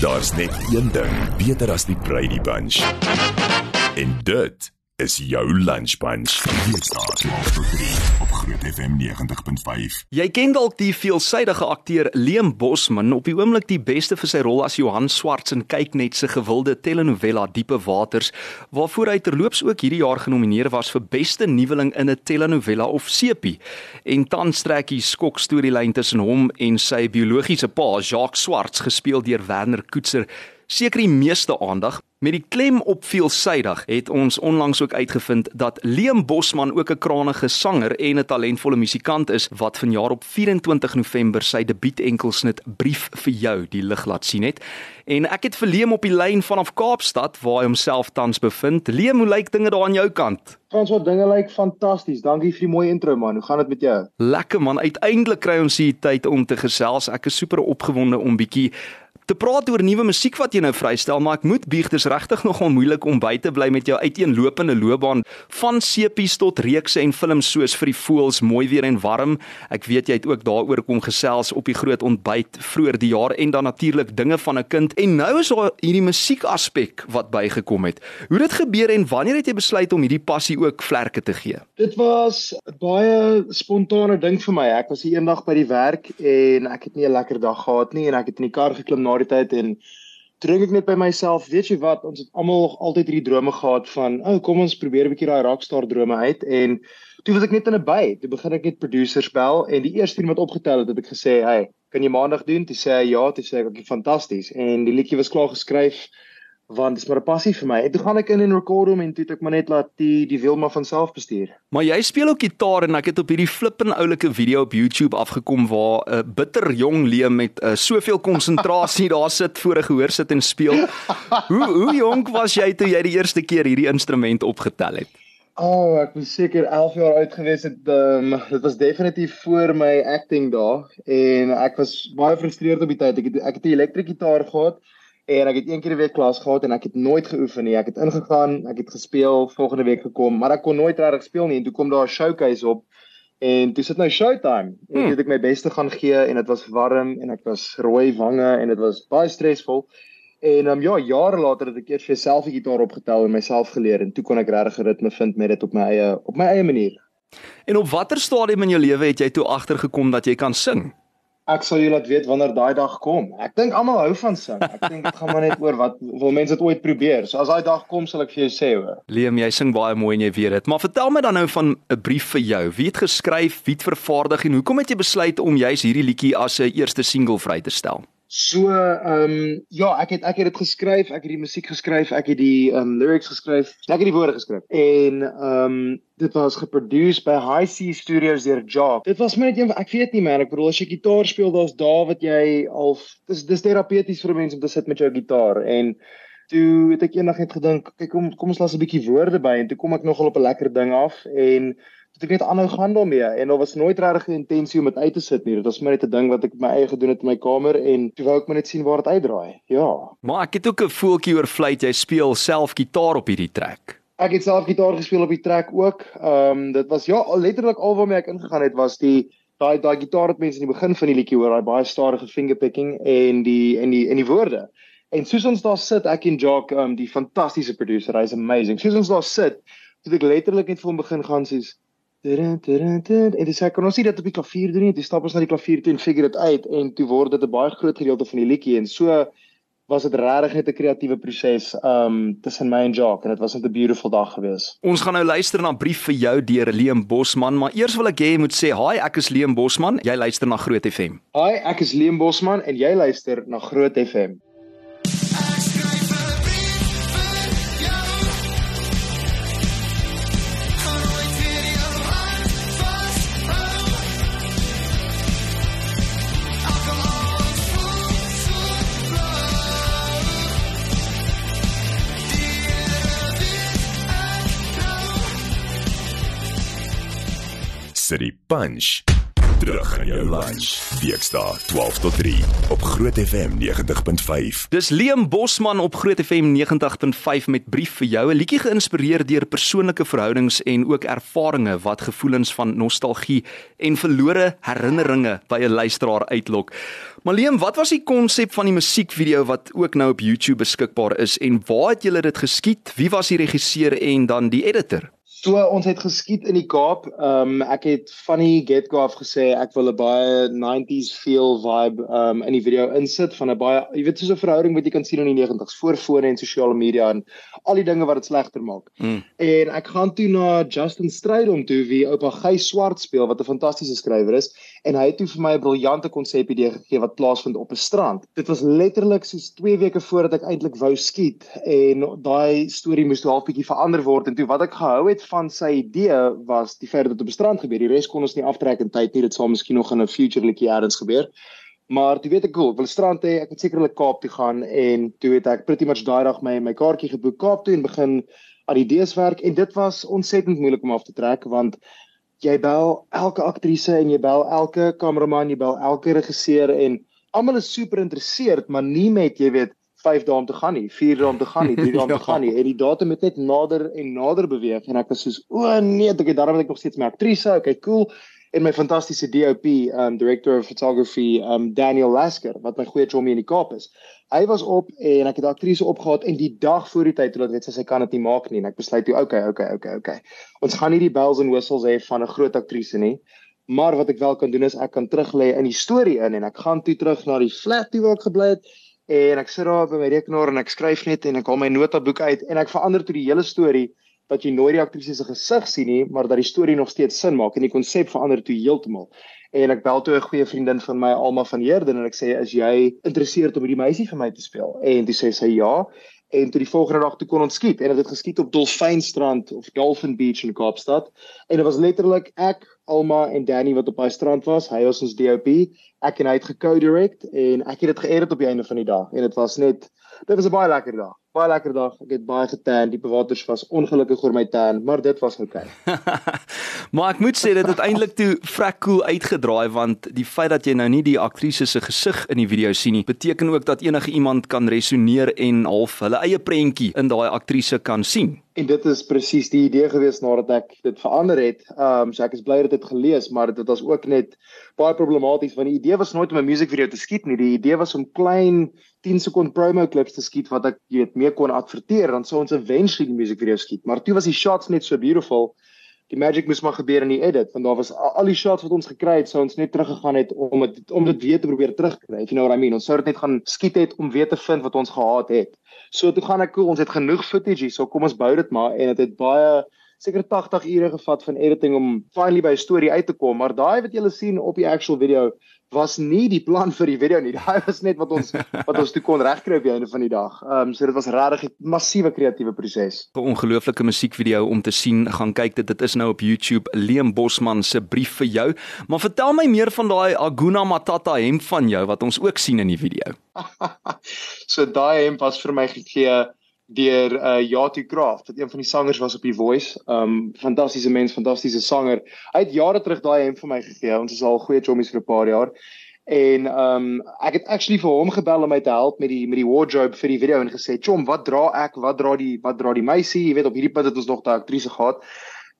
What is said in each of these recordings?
Daar's net een ding beter as die Brady Bunch. En dit is jou lunch jy op Groot FM 90.5. Jy ken dalk die veelsidige akteur Leem Bosman op die oomblik die beste vir sy rol as Johan Swarts in kyk net se gewilde telenovela Diepe Waters waarvoor hy terloops ook hierdie jaar genomineer was vir beste nuweling in 'n telenovela of sepie. En tans trek hy skok storielyn tussen hom en sy biologiese pa Jacques Swarts gespeel deur Werner Koetser seker die meeste aandag Met die klem op veelsidig het ons onlangs ook uitgevind dat Leem Bosman ook 'n krangige sanger en 'n talentvolle musikant is wat vanjaar op 24 November sy debuut enkelsnit Brief vir jou die lig laat sien het. En ek het vir Leem op die lyn vanaf Kaapstad waar hy homself tans bevind. Leem, hoe lyk dinge daar aan jou kant? Frans, wat dinge lyk fantasties. Dankie vir die mooi intro man. Hoe gaan dit met jou? Lekker man. Uiteindelik kry ons hier tyd om te gesels. Ek is super opgewonde om bietjie te praat oor nuwe musiek wat jy nou vrystel, maar ek moet bieg dis regtig nogal moeilik om by te bly met jou uiteenlopende loopbaan van sepies tot reekse en films soos vir die voels mooi weer en warm. Ek weet jy het ook daaroor kom gesels op die groot ontbyt vroeër die jaar en dan natuurlik dinge van 'n kind. En nou is daar hierdie musiek aspek wat bygekom het. Hoe dit gebeur en wanneer het jy besluit om hierdie passie ook vlerke te gee? Dit was 'n baie spontane ding vir my. Ek was eendag by die werk en ek het nie 'n lekker dag gehad nie en ek het in die kar geklim na daardie tyd en drink ek net by myself, weet jy wat, ons het almal nog altyd hierdie drome gehad van, "Ou, oh, kom ons probeer 'n bietjie daai rockstar drome uit." En toe was ek net in 'n by. Toe begin ek net producers bel en die eerste een wat opgetel het, het ek gesê, "Hey, kan jy maandag doen?" Toe sê hy, "Ja." Toe sê ek, "Oké, fantasties." En die liedjie was klaar geskryf want dit is maar 'n passie vir my. En toe gaan ek in en record hom en toe het ek maar net laat die die wiel maar van self bestuur. Maar jy speel ook gitaar en ek het op hierdie flippende oulike video op YouTube afgekom waar 'n uh, bitter jong leem met uh, soveel konsentrasie daar sit voor 'n gehoor sit en speel. hoe hoe jonk was jy toe jy die eerste keer hierdie instrument opgetel het? O, oh, ek was seker 11 jaar oud gewees het. Um, dit was definitief voor my acting dae en ek was baie gefrustreerd op die tyd. Ek het ek het 'n elektriese gitaar gehad en ek het een keer 'n week klas gehad en ek het nooit geoefen nie. Ek het ingegaan, ek het gespeel, volgende week gekom, maar ek kon nooit regtig speel nie en toe kom daar 'n showcase op en toe sit nou showtime. En hmm. ek het my beste gaan gee en dit was warm en ek was rooi wange en dit was baie stresvol. En um, ja, jare later het ek eers vir self 'n gitaar opgetel en myself geleer en toe kon ek regtig 'n ritme vind met dit op my eie op my eie manier. En op watter stadium in jou lewe het jy toe agtergekom dat jy kan sing? Ek sal julle laat weet wanneer daai dag kom. Ek dink almal hou van sing. Ek dink dit gaan maar net oor wat wil mense dit ooit probeer. So as daai dag kom, sal ek vir jou sê hoor. Liam, jy sing baie mooi en jy weet dit. Maar vertel my dan nou van 'n brief vir jou. Wie het geskryf, wie het vervaardig en hoekom het jy besluit om juis hierdie liedjie as 'n eerste single vry te stel? So, ehm um, ja, ek het ek het dit geskryf, ek het die musiek geskryf, ek het die ehm um, lyrics geskryf, ek het die woorde geskryf. En ehm um, dit was geproduceer by High Sea Studios deur Jock. Dit was net een ek weet nie man, ek bedoel as jy gitaar speel, daar's daar wat jy al dis dis terapeuties vir mense om te sit met jou gitaar en toe het ek eendag net gedink, kyk kom kom ons laat 'n bietjie woorde by en toe kom ek nogal op 'n lekker ding af en het ek net aanhou gaan daarmee en daar was nooit regtig 'n intensie om dit uit te sit nie. Dit was maar net 'n ding wat ek my eie gedoen het in my kamer en toe wou ek maar net sien waar dit uitdraai. Ja. Maar ek het ook 'n voeltjie oor fluit jy speel self gitaar op hierdie track. Ek het self gitaar gespeel op die track ook. Ehm um, dit was ja, letterlik al waarmee ek ingegaan het was die daai daai gitaar wat mense in die begin van die liedjie hoor, daai baie stadige fingerpicking en die en die en die woorde. En soos ons daar sit, ek en Jock, ehm um, die fantastiese producer, hy's amazing. Soos ons daar sit, het ek letterlik net vir hom begin gaan sê En dis ek kan ons sien dat op die klavier doen nie, jy stap ons na die klavier toe en figure dit uit. En toe word dit 'n baie groot gedeelte van die liedjie. En so was dit regtig net 'n kreatiewe proses um tussen my en Jacques. En dit was net 'n beautiful dag gewees. Ons gaan nou luister na 'n brief vir jou deur Leem Bosman, maar eers wil ek hê jy moet sê hi, ek is Leem Bosman, jy luister na Groot FM. Hi, ek is Leem Bosman en jy luister na Groot FM. City Punch Terug in jou lunch. Weekdae 12 tot 3 op Groot FM 90.5. Dis Liam Bosman op Groot FM 90.5 met brief vir jou, 'n liedjie geïnspireer deur persoonlike verhoudings en ook ervarings wat gevoelens van nostalgie en verlore herinneringe by 'n luisteraar uitlok. Maar Liam, wat was die konsep van die musiekvideo wat ook nou op YouTube beskikbaar is en waar het julle dit geskiet? Wie was die regisseur en dan die editor? So ons het geskiet in die Kaap. Ehm um, ek het van die get-go af gesê ek wil 'n baie 90s feel vibe ehm um, in die video insit van 'n baie jy weet soos 'n verhouding wat jy kan sien in die 90s voor fone en sosiale media en al die dinge wat dit slegter maak. Mm. En ek gaan toe na Justin Strydom toe wie oupa Gys Swart speel wat 'n fantastiese skrywer is en hy het toe vir my 'n briljante konsep idee gegee wat plaasvind op 'n strand. Dit was letterlik soos 2 weke voordat ek eintlik wou skiet en daai storie moes toe half bietjie verander word en toe wat ek gehou het van sy idee was die feit dat dit op die strand gebeur. Die res kon ons nie aftrek in tyd nie. Dit sal miskien nog in 'n future liedjie elders gebeur. Maar jy weet ek cool, wil strand hê, ek het sekerlik Kaap toe gaan en toe het ek pretty much daai dag my my kaartjie geboek Kaap toe en begin aan idees werk en dit was ontsettend moeilik om af te trek want jy bel elke aktrise en jy bel elke kameraman, jy bel elke regisseur en almal is super geïnteresseerd, maar nie met jy weet 5 dae om te gaan nie, 4 dae om te gaan nie, 3 dae om te ja. gaan nie. En die datum het net nader en nader beweeg en ek was soos, "O nee, ek het daarom net nog steeds my aktrise, okay, cool." En my fantastiese DOP, um director of photography, um Daniel Lasker, wat my goeie chomie in die Kaap is. Hy was op en ek het die aktrise opgehaat en die dag voor die tyd toe dat weet sy sy kan dit nie maak nie en ek besluit toe, okay, okay, okay, okay. Ons gaan nie die bells and whistles hê van 'n groot aktrise nie. Maar wat ek wel kan doen is ek kan terug lê in die storie in en ek gaan toe terug na die flat toe waar ek gebly het en ek sit daar by my rekenaar en ek skryf net en ek haal my notaboek uit en ek verander toe die hele storie dat jy nooit die aktrise se gesig sien nie, maar dat die storie nog steeds sin maak en die konsep verander toe heeltemal. En ek bel toe 'n goeie vriendin van my, Alma van Heerden en ek sê, "Is jy geïnteresseerd om hierdie meisie vir my te speel?" En toe sê sy ja. En toe die volgende dag toe kon ons skiet en dit het geskiet op Dolfynstrand of Dolphin Beach in Kaapstad. En dit was letterlik ek, Alma en Danny wat op daai strand was. Hy was ons DOP. Ek en hy het gecode-direct en ek het dit geëdit op die einde van die dag en dit was net dit was 'n baie lekker dag. Baie lekker dag. Ek het baie getan. Die bewaters was ongelukkig oor my tan, maar dit was oukei. Okay. maar ek moet sê dit het eintlik toe vrek cool uitgedraai want die feit dat jy nou nie die aktrise se gesig in die video sien nie, beteken ook dat enige iemand kan resoneer en half hulle eie prentjie in daai aktrise kan sien. En dit is presies die idee gewees nadat ek dit verander het. Ehm um, so ek is bly dat dit gelees, maar dit was ook net baie problematies want die idee was nooit om 'n musiekvideo te skiet nie. Die idee was om klein 10 sekond promo clips te skiet wat ek weet mee kon adverteer dan sou ons eventually die musiekvideo skiet. Maar toe was die shots net so beautiful. Die magic moes maar gebeur in die edit want daar was al die shots wat ons gekry het sou ons net teruggegaan het om dit om dit weer te probeer terugkry. If you know what I mean. Ons sou dit net gaan skiet het om weer te vind wat ons gehaat het. So toe gaan ek cool, ons het genoeg footage hier, so kom ons bou dit maar en dit het baie seker 80 ure gevat van editing om finally by 'n storie uit te kom, maar daai wat julle sien op die actual video was nie die plan vir die video nie. Daai was net wat ons wat ons toe kon regkry op die einde van die dag. Ehm um, so dit was regtig 'n massiewe kreatiewe proses. 'n Ongelooflike musiekvideo om te sien. Gaan kyk dit dit is nou op YouTube. Leem Bosman se brief vir jou. Maar vertel my meer van daai Aguna Matata hemp van jou wat ons ook sien in die video. so daai hemp was vir my gegee deur uh Yatu Craft wat een van die sangers was op die Voice. Um fantastiese mens, fantastiese sanger. Hy het jare terug daai hemp vir my gegee. Ons is al goeie chommies vir 'n paar jaar. En um ek het actually vir hom gebel om my te help met die met die wardrobe vir die video en gesê, "Chom, wat dra ek? Wat dra die wat dra die meisie? Jy weet op hierdie punt het ons nog daai aktrise gehad."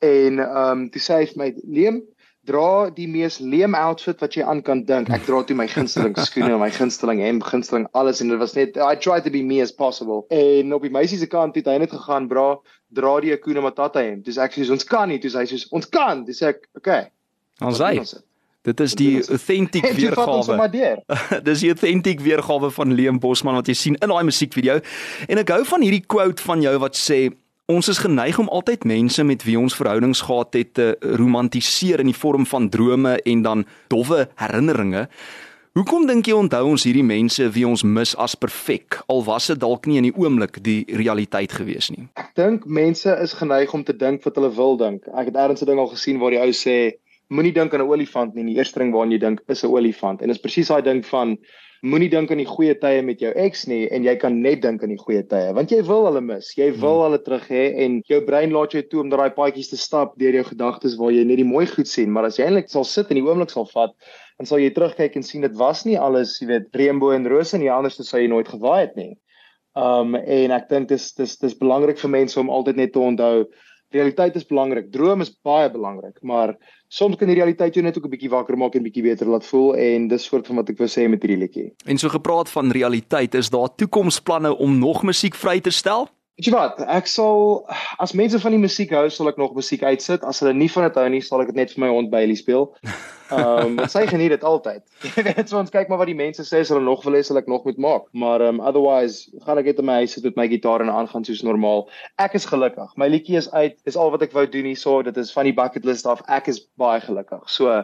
En um toe sê hy vir my, "Leem, dra die mees leem outfit wat jy aan kan dink. Ek dra toe my gunsteling skoene en my gunsteling hemp, gunsteling alles en dit was net I tried to be me as possible. En op die meisie se kant het hy net gegaan, bra, dra die Akuna Matata hemp. Dis ek sê ons kan nie, dis hy sê ons kan. Dis ek, okay. Ons sê Dit is die authentic weergawe. Dis die authentic weergawe van Leem Bosman wat jy sien in daai musiekvideo. En ek hou van hierdie quote van jou wat sê Ons is geneig om altyd mense met wie ons verhoudings gehad het te romantiseer in die vorm van drome en dan dowwe herinneringe. Hoekom dink jy onthou ons hierdie mense wie ons mis as perfek al was dit dalk nie in die oomblik die realiteit gewees nie? Ek dink mense is geneig om te dink wat hulle wil dink. Ek het eers 'n ding al gesien waar die ou sê moenie dink aan 'n olifant nie. Die eerste ding waaraan jy dink is 'n olifant. En dit is presies daai ding van moenie dink aan die goeie tye met jou ex nie en jy kan net dink aan die goeie tye want jy wil hulle mis. Jy wil hmm. hulle terug hê en jou brein laat jou toe om daai paadjies te stap deur jou gedagtes waar jy net die mooi goed sien, maar as jy eintlik sal sit en die oomblik sal vat, dan sal jy terugkyk en sien dit was nie alles, jy weet, reënboë en rose nie, anders sou jy nooit gewaai het nie. Um en ek dink dis dis dis belangrik vir mense om altyd net te onthou realiteit is belangrik. Droom is baie belangrik, maar soms kan die realiteit jou net ook 'n bietjie wakker maak en bietjie beter laat voel en dis soort van wat ek wou sê met hierdie liedjie. En so gepraat van realiteit, is daar toekomsplanne om nog musiek vry te stel? Weet jy wat? Ek sal as mense van die musiek hou, sal ek nog musiek uitsit. As hulle nie van dit hou nie, sal ek dit net vir my hond Bailey speel. Ehm, um, sy geniet dit altyd. Jy weet, so ons kyk maar wat die mense sê, as hulle nog wil hê, sal ek nog moet maak. Maar ehm um, otherwise, gaan ek net in my huis sit met my gitaar en aangaan soos normaal. Ek is gelukkig. My liedjie is uit. Dis al wat ek wou doen hierso. Dit is van die bucket list af. Ek is baie gelukkig. So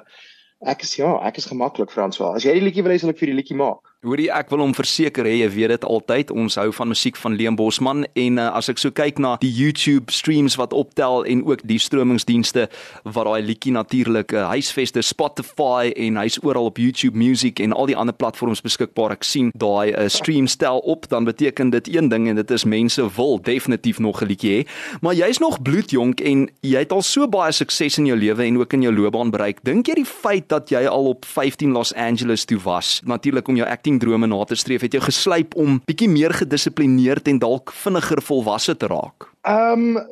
ek is ja, ek is gemaklik Franswa. As jy die liedjie wil hê, sal ek vir die liedjie maak. Hoorie, ek wil hom verseker hê jy weet dit altyd. Ons hou van musiek van Leon Bosman en uh, as ek so kyk na die YouTube streams wat optel en ook die stromingsdienste wat daai liedjie natuurlik uh, huisveste Spotify en hy's oral op YouTube Music en al die ander platforms beskikbaar. Ek sien daai uh, stream stel op, dan beteken dit een ding en dit is mense wil definitief nog 'n liedjie hê. Maar jy's nog bloedjonk en jy het al so baie sukses in jou lewe en ook in jou loopbaan bereik. Dink jy die feit dat jy al op 15 Los Angeles toe was, natuurlik om jou acting drome na te streef, het jou geslyp om bietjie meer gedissiplineerd en dalk vinniger volwasse te raak? Ehm um,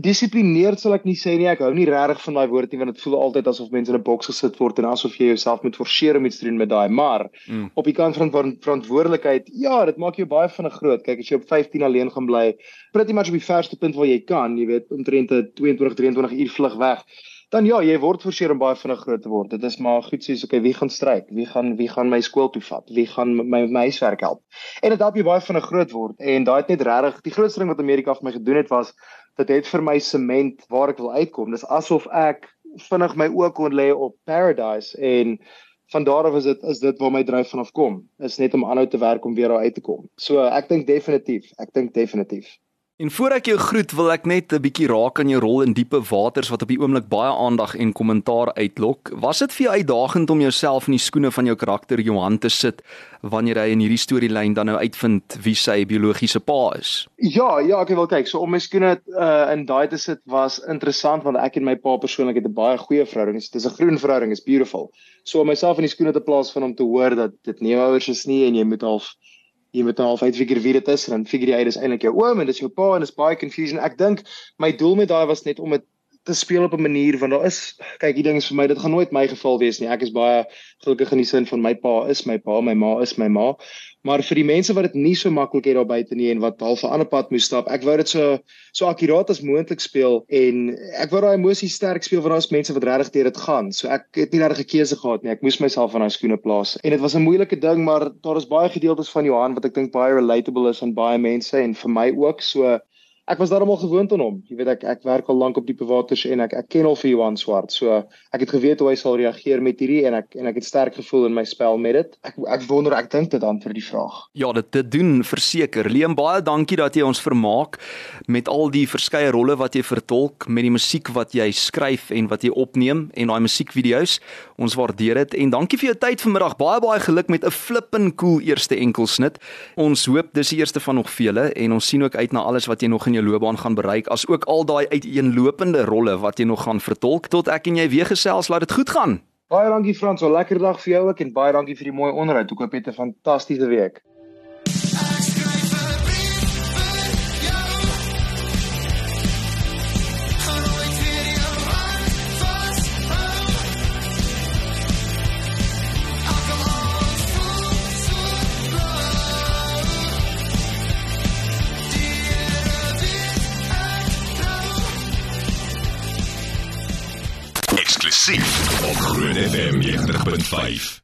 dissiplineerd sal ek nie sê nie. Ek hou nie regtig van daai woord nie want dit voel altyd asof mense in 'n boks gesit word en asof jy jouself moet forceer om iets te doen met daai. Maar mm. op die kant van verantwoordelikheid, ja, dit maak jou baie vinnig groot. Kyk, as jy op 15 alleen gaan bly, pretty much op die verste punt waar jy kan, jy weet, omtrent 'n 22, 23 uur vlug weg dan ja, jy word forceer om baie vinnig groot te word. Dit is maar goed sies, okay, wie gaan stryk? Wie gaan wie gaan my skool toe vat? Wie gaan my my huiswerk help? En dit help jy baie vinnig groot word en daai het net regtig die grootste ding wat Amerika vir my gedoen het was dit het vir my sement waar ek wil uitkom. Dis asof ek vinnig my oë kon lê op paradise en van daar af is dit is dit waar my dryf vanaf kom. Is net om aanhou te werk om weer daar uit te kom. So ek dink definitief, ek dink definitief. En voor ek jou groet, wil ek net 'n bietjie raak aan jou rol in diepe waters wat op die oomblik baie aandag en kommentaar uitlok. Was dit vir jou uitdagend om jouself in die skoene van jou karakter Johan te sit wanneer hy in hierdie storielyn dan nou uitvind wie sy biologiese pa is? Ja, ja, ek wil kyk. So om my skoene uh, in daai te sit was interessant want ek en my pa persoonlik het 'n baie goeie verhouding. Dit is 'n groen verhouding, is beautiful. So om myself in die skoene te plaas van hom te hoor dat dit nie ouers is nie en jy moet half jy moet nou half uitfigure wie dit is en dan figure jy uit dis eintlik jou oom en dis jou pa en dis baie confusion. Ek dink my doel met daai was net om dit te speel op 'n manier want daar is kyk die ding is vir my dit gaan nooit my geval wees nie. Ek is baie gelukkig in die sin van my pa is my pa, my ma is my ma. Maar vir die mense wat dit nie so maklik het daar buite nie en wat half 'n ander pad moet stap, ek wou dit so so akkuraat as moontlik speel en ek wou daai emosies sterk speel want daar's mense wat regtig deur dit gaan. So ek het nie regtig 'n keuse gehad nie. Ek moes myself in daai skoene plaas. En dit was 'n moeilike ding, maar daar is baie gedeeltes van Johan wat ek dink baie relatable is aan baie mense en vir my ook. So ek was daarom al gewoond aan hom. Jy weet ek ek werk al lank op diepe waters en ek ek ken al vir Johan Swart. So ek het geweet hoe hy sal reageer met hierdie en ek en ek het sterk gevoel in my spel met dit. Ek ek wonder ek dink dit antwoord die vraag. Ja, dit te doen verseker. Liam baie dankie dat jy ons vermaak met al die verskeie rolle wat jy vertolk met die musiek wat jy skryf en wat jy opneem en daai musiekvideo's. Ons waardeer dit en dankie vir jou tyd vanmiddag. Baie baie geluk met 'n flippin cool eerste enkelsnit. Ons hoop dis die eerste van nog vele en ons sien ook uit na alles wat jy nog in jou loopbaan gaan bereik, as ook al daai uiteenlopende rolle wat jy nog gaan vertolk tot ek en jy weer gesels, laat dit goed gaan. Baie dankie Frans, 'n lekker dag vir jou ook en baie dankie vir die mooi onderhoud. Ek hoop jy het 'n fantastiese week. 5.